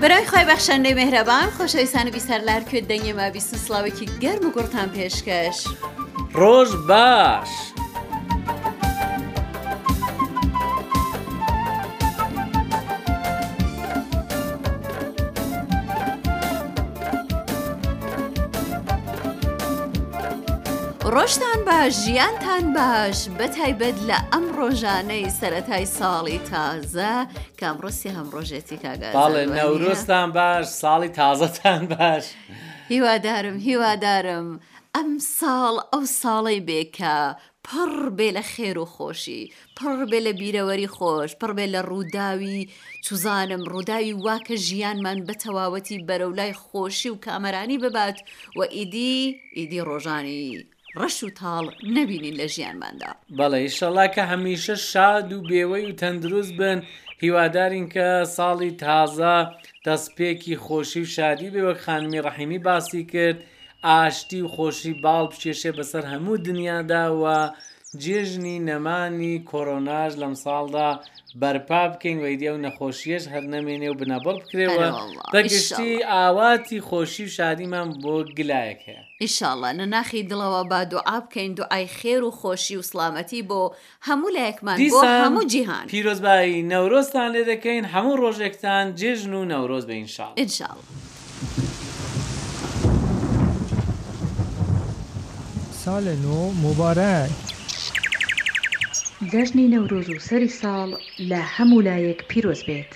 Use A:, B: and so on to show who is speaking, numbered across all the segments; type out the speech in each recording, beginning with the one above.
A: برای خی بەخشەندەی مهرەبان خۆشەویستانی بیسەر لار کوێت دەنگێ ما بیست سلااوێکی گەرم و گوڕتان پێشکەش
B: ڕۆژ باش.
A: ڕۆژتان باش ژیانتان باش بەتایبەت لە ئەم ڕۆژانەی سەتای ساڵی تازە کامڕستی هەم ڕۆژێتی کاگە
B: باڵێ نەورۆستان باش ساڵی تازەتان باش
A: هیوادارم هیوادارم ئەم ساڵ ئەو ساڵی بێکە پڕ بێ لە خێر و خۆشی پڕ بێ لە بیرەوەری خۆش پڕ بێ لە ڕووداوی چزانم ڕووداوی واکە ژیانمان بە تەواوەتی بەرەو لای خۆشی و کامەرانی ببات و ئیدی ئیدی ڕۆژانی ڕەش و تاڵ نەبینین لە ژیانماندا.
B: بەڵێ ئیشەڵا کە هەمیشە شاد و بێوەی و تەندروست بن هیوادارین کە ساڵی تازە دەستپێکی خۆشی و شادی بێ وەک خانمی ڕەحیمی باسی کرد ئاشتی و خۆشی باڵ بکێشێ بەسەر هەموو دنیادا و جێژنی نەمانی کۆرۆناش لەم ساڵدا بەرپا بکەین و ئیدی ئەو نەخۆشیەش هەر نەمێنێ و بنەبڕ بکرێ و بەگشتی ئاواتی خۆشی و شادیمان بۆ گلایەک هەیە.
A: انشااللە لە ناخی دڵەوە با دوعا بکەین دوعای خێر و خۆشی و سڵامەتی بۆ هەموو لایەکمان بۆ دیسان هەموو جیهان.
B: پیرۆزبایی نەورۆزتان لێ دەکەین هەموو ڕۆژێکتان جێژن و نەورۆز بێ انشااللە.
A: انشااللە.
C: سال نو مبارک.
D: جەژنی نەورۆز و سەری ساڵ لە هەموولایەک پیرۆز بێت.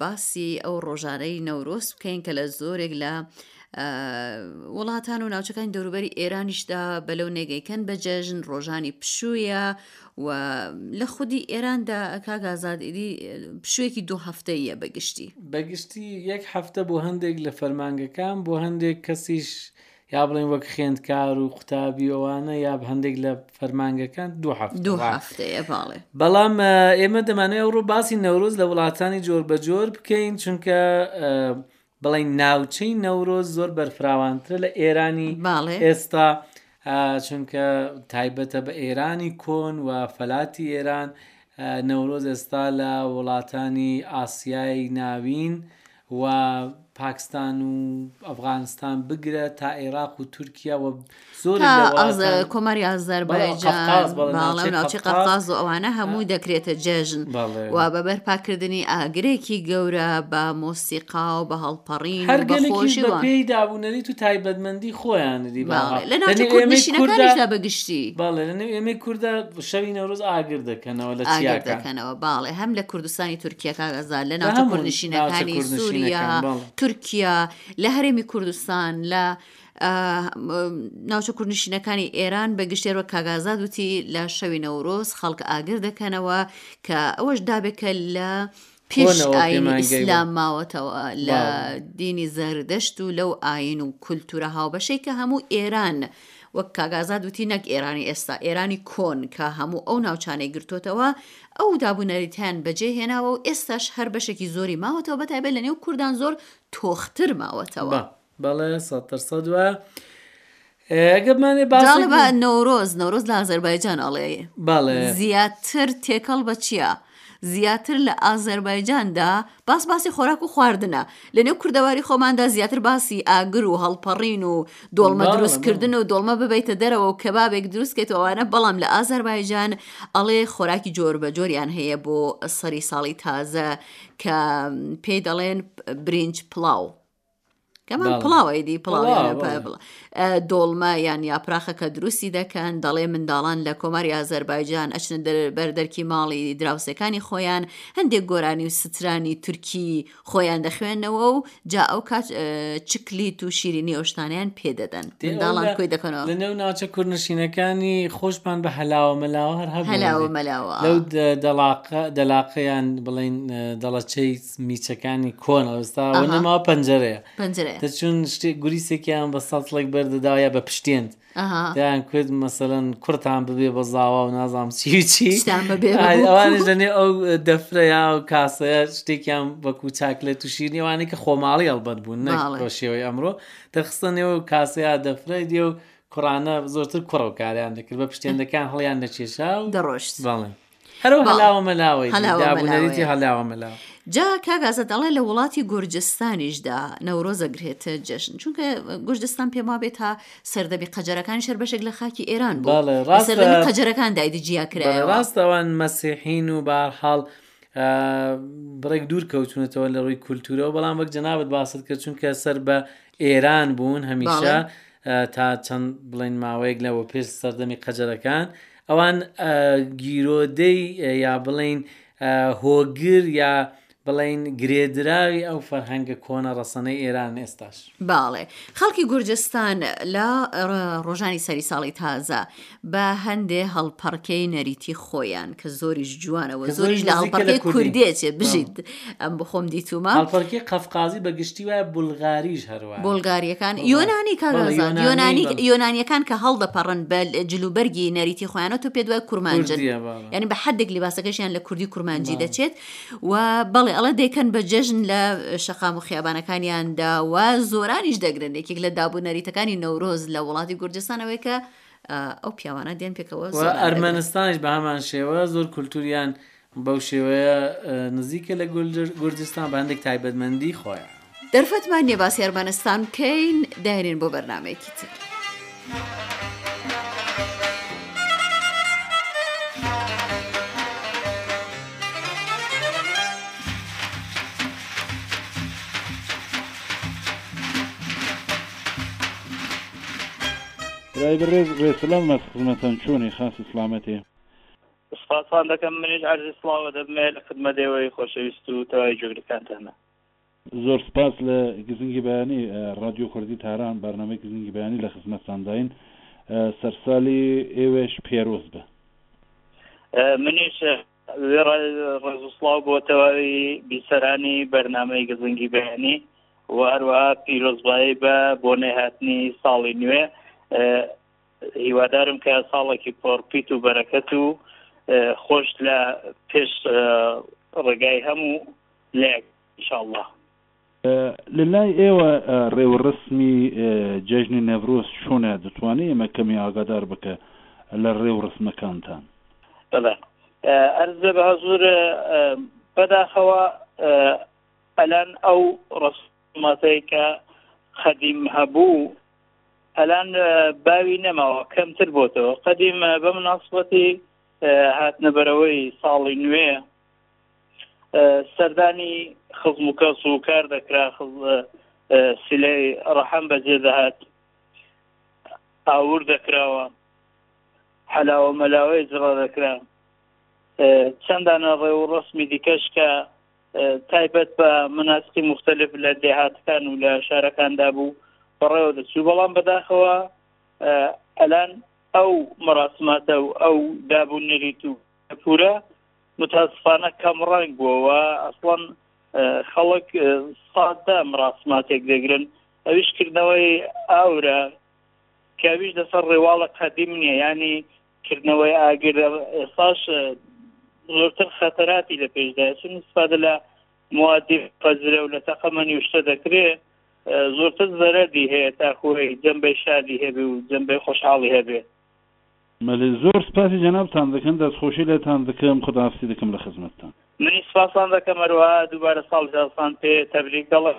A: باسی ئەو ڕۆژانەی نەورۆز بکەین کە لە زۆرێک لە وڵاتان و ناوچەکانی دەوروبەری ئێرانیشدا بەلەو نێگەیکەن بە جەژن ڕۆژانی پشوویە و لە خودی ئێراندا کاگازادی پشوێکی دوو هەفتەیە بەگشتی
B: بەگشتی یەک هەفتە بۆ هەندێک لە فەرمانگەکان بۆ هەندێک کەسیش یا بڵێین وەک خوێندکار و قوتابی و ئەوانە یا هەندێک لە فەرمانگەکان دوو
A: هەفتە دوو هەفتەیە باڵێ
B: بەڵام ئێمە دەمانێت ئەوڕۆ باسی نەورۆز لە وڵاتانی جۆر بە جۆر بکەین چونکە بڵین ناوچەی نەورۆز زۆر بەرفراوانترە لە ئێرانی باڵێ ئێستا چونکە تایبەتە بە ئێرانی کۆن و فەلاتی ئێران نەورۆز ئێستا لە وڵاتانی ئاسیایی ناوین و پاکستان و ئەفغانستان بگرە تا ئێراق و تورکیا و
A: زۆر کۆماری ئازار بەڵێناوچی قەقاز و ئەوانە هەموو دەکرێتە جەژن و بە بەرپاکردنی ئاگرێکی گەورە بە مۆسیقا و بە هەڵپەڕین
B: هەرگەلێکی پێی دابوونەری تو تایبەتمەندی خۆیان
A: لە بەگشتی
B: بەڵێ ئێمەی کووردا شەوی نەورۆز ئاگر دەکەنەوە لە چیاکان
A: دەکەنەوە باڵێ هەم لە کوردستانی تورکیا کاگەزار لە ناوچە کوردنشینەکانی سووریا تورکیا لە هەرێمی کوردستان لە ناوچە کوردنشینەکانی ئێران بە گشتێرە کاگازاد وتی لە شەوی نەورۆز خەڵک ئاگر دەکەنەوە کە ئەوەش دابێکە لە پێش ئاینی ئیسلام ماوەتەوە لە دینی زەردەشت و لەو ئاین و کولتورە هاوبەشەی کە هەموو ئێران وەک کاگازاد وتی نەک ئێرانی ئێستا ئێرانی کۆن کە هەموو ئەو ناوچانەی گرتوتەوە ئەو دابوونەریتیان بەجێ هێناوە و ئێستاش هەر بەشێکی زۆری ماوەتەوە بەتایبێت لە نێو کوردان زۆر تۆختر ماوەتەوە
B: بەڵێ سەد تەر
A: سەد وایە گەمانێ باڵێ نەورۆز نەورۆز لە ئازەربایجان ئەڵێ
B: باڵێ
A: زیاتر تێکەڵ بە چییە؟ زیاتر لە ئازەربایجاندا باس باسی خۆراک و خواردنە لە نێو کوردەواری خۆماندا زیاتر باسی ئاگر و هەڵپەڕین و دۆڵمە دروستکردن و دۆڵمە ببیتە دەرەوە و کە بابێک دروستکێت ئەوانە بەڵام لە ئازەربایجان ئەڵێ خۆراکی جۆر بە جۆریان هەیە بۆ سەری ساڵی تازە کە پێی دەڵێن برنج پلااو. گەمان پڵاوە ئیدی پڵاویانە پە بڵە دۆڵمە یان یاپراخە کە دروستی دەکەن دەڵێ منداڵان لە کۆماری ئازەربایجان ئەچنە بەردەرکی ماڵی دراوسەکانی خۆیان هەندێک گۆرانی و سترانی تورکی خۆیان دەخوێنەوە و جا ئەو کات چکلیت و شیرینی ئۆشتانیان پێدەدەن منداڵان کوی دەکەنەوە
B: لە نێو ناوچە کوردنشینەکانی خۆشمان بە هەلاوە مەلاوە هەر
A: هەلاوە مەلاوە
B: لەو دەلاقە دەلاقەیان بڵین دەڵەچەی میچەکانی کۆن ئەوستا ئەوە ئەها. نەماوە پەنجەرەیە
A: پەنجرەیە
B: دەچون شتێک گوریسێکیان بە سەتڵێک بەردەداو یا بە پشتێند ئەها دەیان کرد مەسەلەن کوڕتان ببێ بە زاوا و نازام چی و چی شتان بە بێ ئای، ئەوانیش دەنێ ئەو دەفرەیە و کاسەیە شتێکیان وەکو چاکلێت و شیرنی ئەوانەی کە خۆماڵی هەڵبەت بوون نەک باڵێ. بە شێوەی ئەمڕۆ دەخستە نێو کاسەیە دەفرەی دێ و کوڕانە زۆرتر کوڕە و کاریان دەکرد بە پشتێندەکان هەڵیان دەکێشا و
A: دەڕۆشت
B: بەڵێ
A: جا کاگازە دەڵێ لە وڵاتی گورجستانیشدا نەورۆزە گرێتە جەشن چونکە گورجستان پێم وابێت تا سەردەبی قەجەرەکان شەر بەشێک لە خاکی ئێران قەجەرەکان دایدی جیا کرا
B: ڕاستەوان مەسیحین و بارحاڵ بڕێک دوور کەوتونەتەوە لە ڕووی کولتورەوە بەڵام وەک جەنابەت باست کرد چونکە سەر بە ئێران بوون هەمیشە تا چەند بڵین ماوەیەک لەوە پێش سەردەمی قەجەرەکان ئەوان گیرۆدەی یا بڵێین هۆگر یا بڵێین گرێدراوی ئەو فەرهەنگە کۆنە ڕەسەنەی ئێران ئێستاش
A: باڵێ خەڵکی گورجستان لە ڕۆژانی سەری ساڵی تازە بە هەندێ هەڵپەڕکێی نەریتی خۆیان کە زۆریش جوانەوە زۆریش لە هەڵپەڕکێ کوردێچێ بژیت. ئەم بۆ خۆم
B: دیتوومە. هەڵپەڕکێ قەفقازی بە گشتی وایە بولغاریش هەروایە.
A: بۆلگاریەکان بەڵێ. یۆنانی کاک بەڵێ، ڕەزا یۆنانی، یۆنانی بەڵێ. یۆنانیەکان کە هەڵدەپەڕن بە جل و بەرگی نەریتی خۆیانەوە تۆ پێت وایە کورمانجن کوردیە بەڵێ. یانی بە حەدێک لیباسەکەشیان لە کوردی کورمانجی بەڵێ. دەچێت و بەڵێ ئەڵێ دەیکەن بە جەژن لە شەقام و خیابانەکانیاندا و زۆرانیش دەگرن یەکێک لە داب و نەریتەکانی نەورۆز لە وڵاتی گورجستان ئەوەیە کە ئەو پیاوانە دێن پێکەوە و زۆران دەگرن.
B: ئەرمەنستانیش بە هەمان شێوە زۆر کولتوریان بەو شێوەیە نزیکە لە گورجستان بە هەندێک تایبەتمەندی خۆیان.
A: دەرفەتمان نیە باسی ئەرمەنستان بکەین داێنین بۆ بەرنمەیەکی تر.
E: برای بەڕێز ڕێسلام مەس خزمەتەن چۆنی خاسی سلامەتێ
F: سوپاستان دەکەم منیش عەرزی سڵاوە دەبمێ لە خدمەت ئێوەی خۆشەویست و تەواوی گوێگرەکانتانا.
E: زۆر سوپاس لە گزنگی بەیانی ڕادیۆ کوردی تاران بەرنامەی گزنگی بەیانی لە خزمەتتانداین سەرسالی ئێوەش پێرۆز بە.
F: منیش ڕێز و سڵاو بۆ تەواوی بیسەرانی بەرنامەی گزنگی بەیانی و هەروەها پیرۆزبایی بە بۆ نەهاتنی ساڵی نوێ هیوادارم کە ساڵێکی پۆڕ پیت و بەرەکەت و خۆش لە پێش ڕێگای هەموو لێک شاءله.
E: لە لای ئێوە ڕێوڕەسمی جەژنی نەڤرۆز چۆنە دەتوانی ئێمە کەمی ئاگادار بکە لە ڕێو ڕسمەکانتان؟
F: بەڵێ ئەرز بە هەزور بەداخەوە ئەلان ئەو ڕسم ماتای کە قەدیم هەبوو ئەلان باوی نەماوە کەمتر بۆتەوە قەدیم بە مناسبەتی هاتنەبەرەوەی ساڵی نوێ سەردانی خزم و کەس و کار دەکرا سیلەی ڕەحەم بەجێ دەهات ئاور دەکراوە حەلاوە مەلاوەی جڕە دەکرا چەندانە ڕێ و ڕسمی دیکەش کە تایبەت بە مناستی مختلف لە دێهاتەکان و لە شارەکاندا بوو بەڕێوە دەچوو بەڵام بەداخەوە ئەلان ئەو مەراسماتە و ئەو دابوو نەریت و پورە متاسفانە کەم ڕنگ بووەوە ئەسڵەن خەڵک سادە مڕاستماتێک دەگرن ئەویش کردنەوەی ئاورە کەویش لەسەر ڕێواڵە قەدیم نیە ینی کردنەوەی ئاگر ئێستاش زۆرتر خەتەراتی لە پێشدای چون استفادە لە موادی فەزرە و لە تەقەمەنی وشتە دەکرێ زۆرتر زەرەدی هەیە تاکوی جەمبەی شادی هەبێ و جەمبەی خۆشحاڵی هەبێ
E: مەلی زۆر سپاسی جەنابتان دەکەن دەست خۆشی لێتان دکەم خداحافسی دکەم لە خزمەتتان.
F: منی سپاسان دەکەم هەروەها دووبارە ساڵ جارسان پێ تەبریک
G: دەڵێم.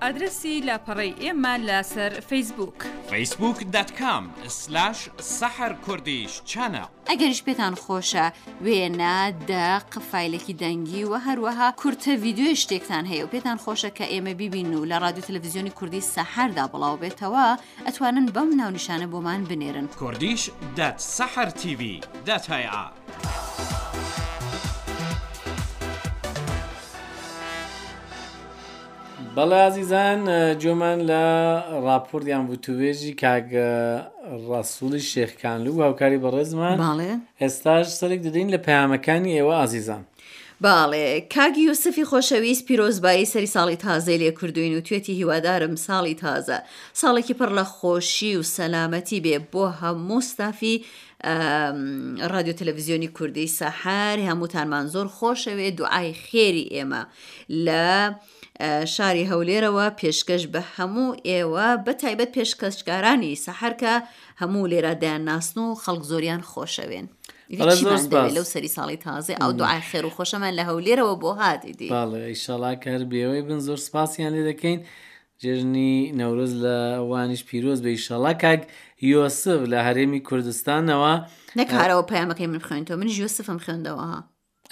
G: ئادرەسی
H: لاپەڕەی ئێمە
G: لەسەر فەیسبووک. فەیسبووک دات کام
H: سلاش سەحەر کوردیش چەنەڵ.
A: ئەگەریش پێتان خۆشە وێنە، دەق، فایلێکی دەنگی و هەروەها کورتە ڤیدیۆی شتێکتان هەیە و پێتان خۆشە کە ئێمە بیبین و لە ڕادیو تەلەفزیۆنی کوردی سەحەردا بڵاو بێتەوە ئەتوانن بەم ناونیشانە بۆمان بنێرن.
H: کوردیش دات سەحەر تیڤی دات ئایئار.
B: بەڵێ ئازیزان گوێمان لە ڕاپۆرت یان وتووێژی کاک ڕاسووڵی شێخ کانلو و هاوکاری بەڕێزمان باڵێ ئێستاش سەرێک دەدەین لە پەیامەکانی ئێوە ئازیزان
A: باڵێ کاگی یوسفی خۆشەویست پیرۆزبایی سەری ساڵی تازەی لێ کردوین و توێتی هیوادارم ساڵی تازە ساڵێکی پڕ لە خۆشی و سەلامەتی بێ بۆ هەموو ستافی ڕادیو تەلەڤزیۆنی کوردی سەحار هەمووتانمان زۆر خۆشەوێ دوعای خێری ئێمە لە شاری هەولێرەوە پێشکەش بە هەموو ئێوە بە تایبەت پێشکەشکارانی سەحەر کە هەموو لێرا دەیان ناسن و خەڵک زۆریان خۆشەوێن لەو سەری ساڵی تازێ ئەو دوعای خێر و خۆشەمان لە هەولێرەوە بۆ هاتیدی
B: ئیشەڵاکەر بێەوەی بن زۆر سپاسیان لێ دەکەین جێژنی نەورۆز لە وانیش پیرۆز بە ئیشەڵا کاک یۆسف لە هەرێمی کوردستانەوە
A: نەکارەوە پەیامەکەی من خوێنەوە من یۆسفم خوێندەوە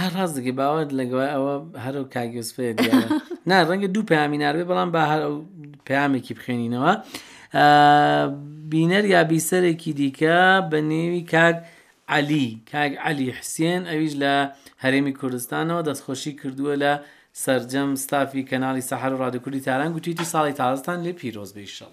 B: هەر ڕاست دەکەی باوەت لە گەوای ئەوە هەرو کاک یوسف دیارە نا ڕەنگە دوو پامی ناربێ بەڵام با هەر ئەو پامێکی بخێنینەوە آه، بینەر یا بیسەرێکی دیکە بە نێوی کاک عەلی کاک عەلی حسێن ئەویش لە هەرێمی کوردستانەوە دەستخۆشی کردووە لە سرجەم ستافی کەناڵی سەحر و ڕادکوردی تاران گوتیتی ساڵی تازتان لێ پیرۆز
A: بێشەڵ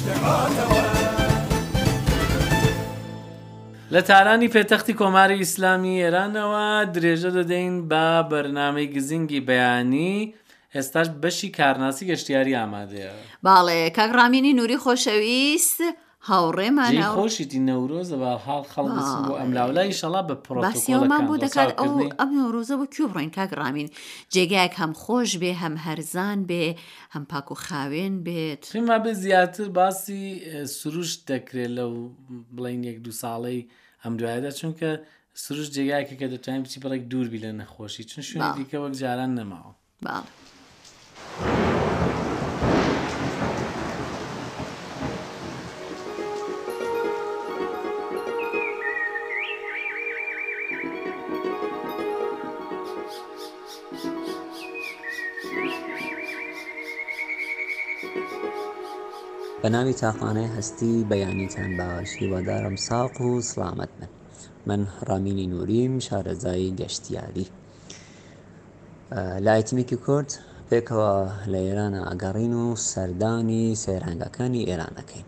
A: لە
B: تارانی پێتەختی کۆماری ئیسلامی ئێرانەوە درێژە دەدەین بە بەرنامەی گزینگی بەیانی ئێستاش بەشی کارناسی گەشتیاری ئامادەیە
A: باڵێ کاک ڕامینی نووری خۆشەویست هاوڕێمان
B: خۆشیتی نەورۆزە بە حاڵ خەڵ بۆ ئەملاولا ئیشەڵا بە
A: پرۆسیۆمان بۆ دەکات ئەو ئەم نەورۆزە بۆ کوێ بڕین کاک ڕامین جێگایەک هەم خۆش بێ هەم هەرزان بێ هەم پاک و خاوێن بێت.
B: پێم وابێت زیاتر باسی سروشت دەکرێت لەو بڵین یەک دوو ساڵەی ئەم دوایدا چونکە سروش جێگایکە کە دەتوانین بچی بڕێک دووربی لە نەخۆشی چون شوێن دیکە وەک جاران نەماوە
A: باڵ.
I: بە ناوی تاقانەی هەستی بەیانیتان باش هیوادارم ساق و سڵامەت بن من ڕامینی نوریم شارەزای گەشتیاری لە ئایتمێکی کورد پێکەوە لە ئێرانە ئەگەڕین و سەردانی سەیرانگاکانی ئێرانەکەین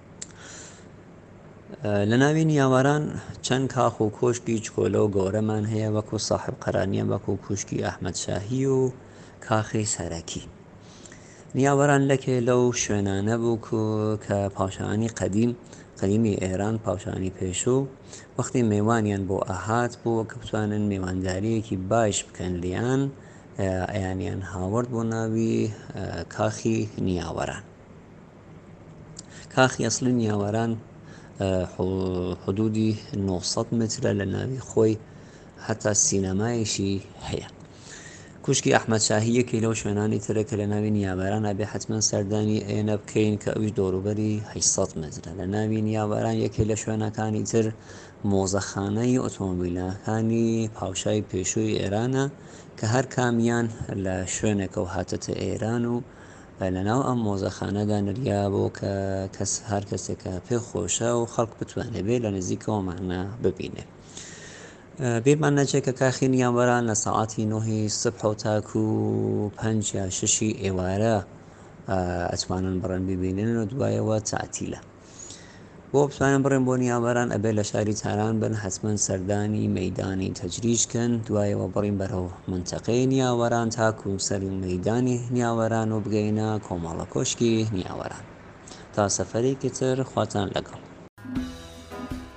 I: لە ناوینی یاواران چەند کاخ و کۆشکی چکۆلە و گەورەمان هەیە وەکو ساحب قەرانیە وەکو کوشکی ئەحمد شاهی و کاخی سەرەکی نیاوەران لەکێ لەو شوێنانە بوو کە پاشانی قەدیم قەدیمی ئێران پاشانی پێشوو وەختی مێوانیان بۆ ئاهات بوو کە بتوانن مێوانداریەکی باش بکەن لیان ئەیانیان هاوەرد بۆ ناوی کاخی نیاوەران کاخی ئەسلین یاوەران حدودی 900 مترە لە ناوی خۆی هەتا سینەمایشی هەیە کوشکی ئەحمد شاهی یەکی لەو شوێنانی ترە کە لە ناوی نیاواران ئەبێ حتمما سەردانی ئێنە بکەین کە ئەوش دۆروبەری 600 مترە لە ناوی نیاواران یەکێ لە شوێنەکانی تر مۆزەخانەی ئۆتۆمبیلەکانی پاوشای پێشووی ئێرانە کە هەر کامیان لە شوێنێکە و هاتەتە ئێران و لە ناو ئەم مۆزەخانەدا نریابوو کە کەس هەر کەسێک کە پێ خۆشە و خەڵک بتوانێ بێ لە نزیکەوە مانگنە ببینێ. بیرمان نەچێ کە کاخی نیاوەران لە سەعاتی نۆهی سبح و تاکو پەنج یا شەشی ئێوارە ئەتوانن بڕن ببینن و دوایەوە تاتیلە. بۆ بتوانن بڕێن بۆ نیاوەران ئەبێت لە شاری تاران بن حتمما سەردانی مەیدانی تەجریش کەن دوایەوە بڕین بەرەو منتەقەی نیاوەران تاکو سەر مەیدانی نیاوەران و بگەینە کۆمەڵە کۆشکی نیاوەران تا سەفەرێکی تر خواتان لەگەڵ.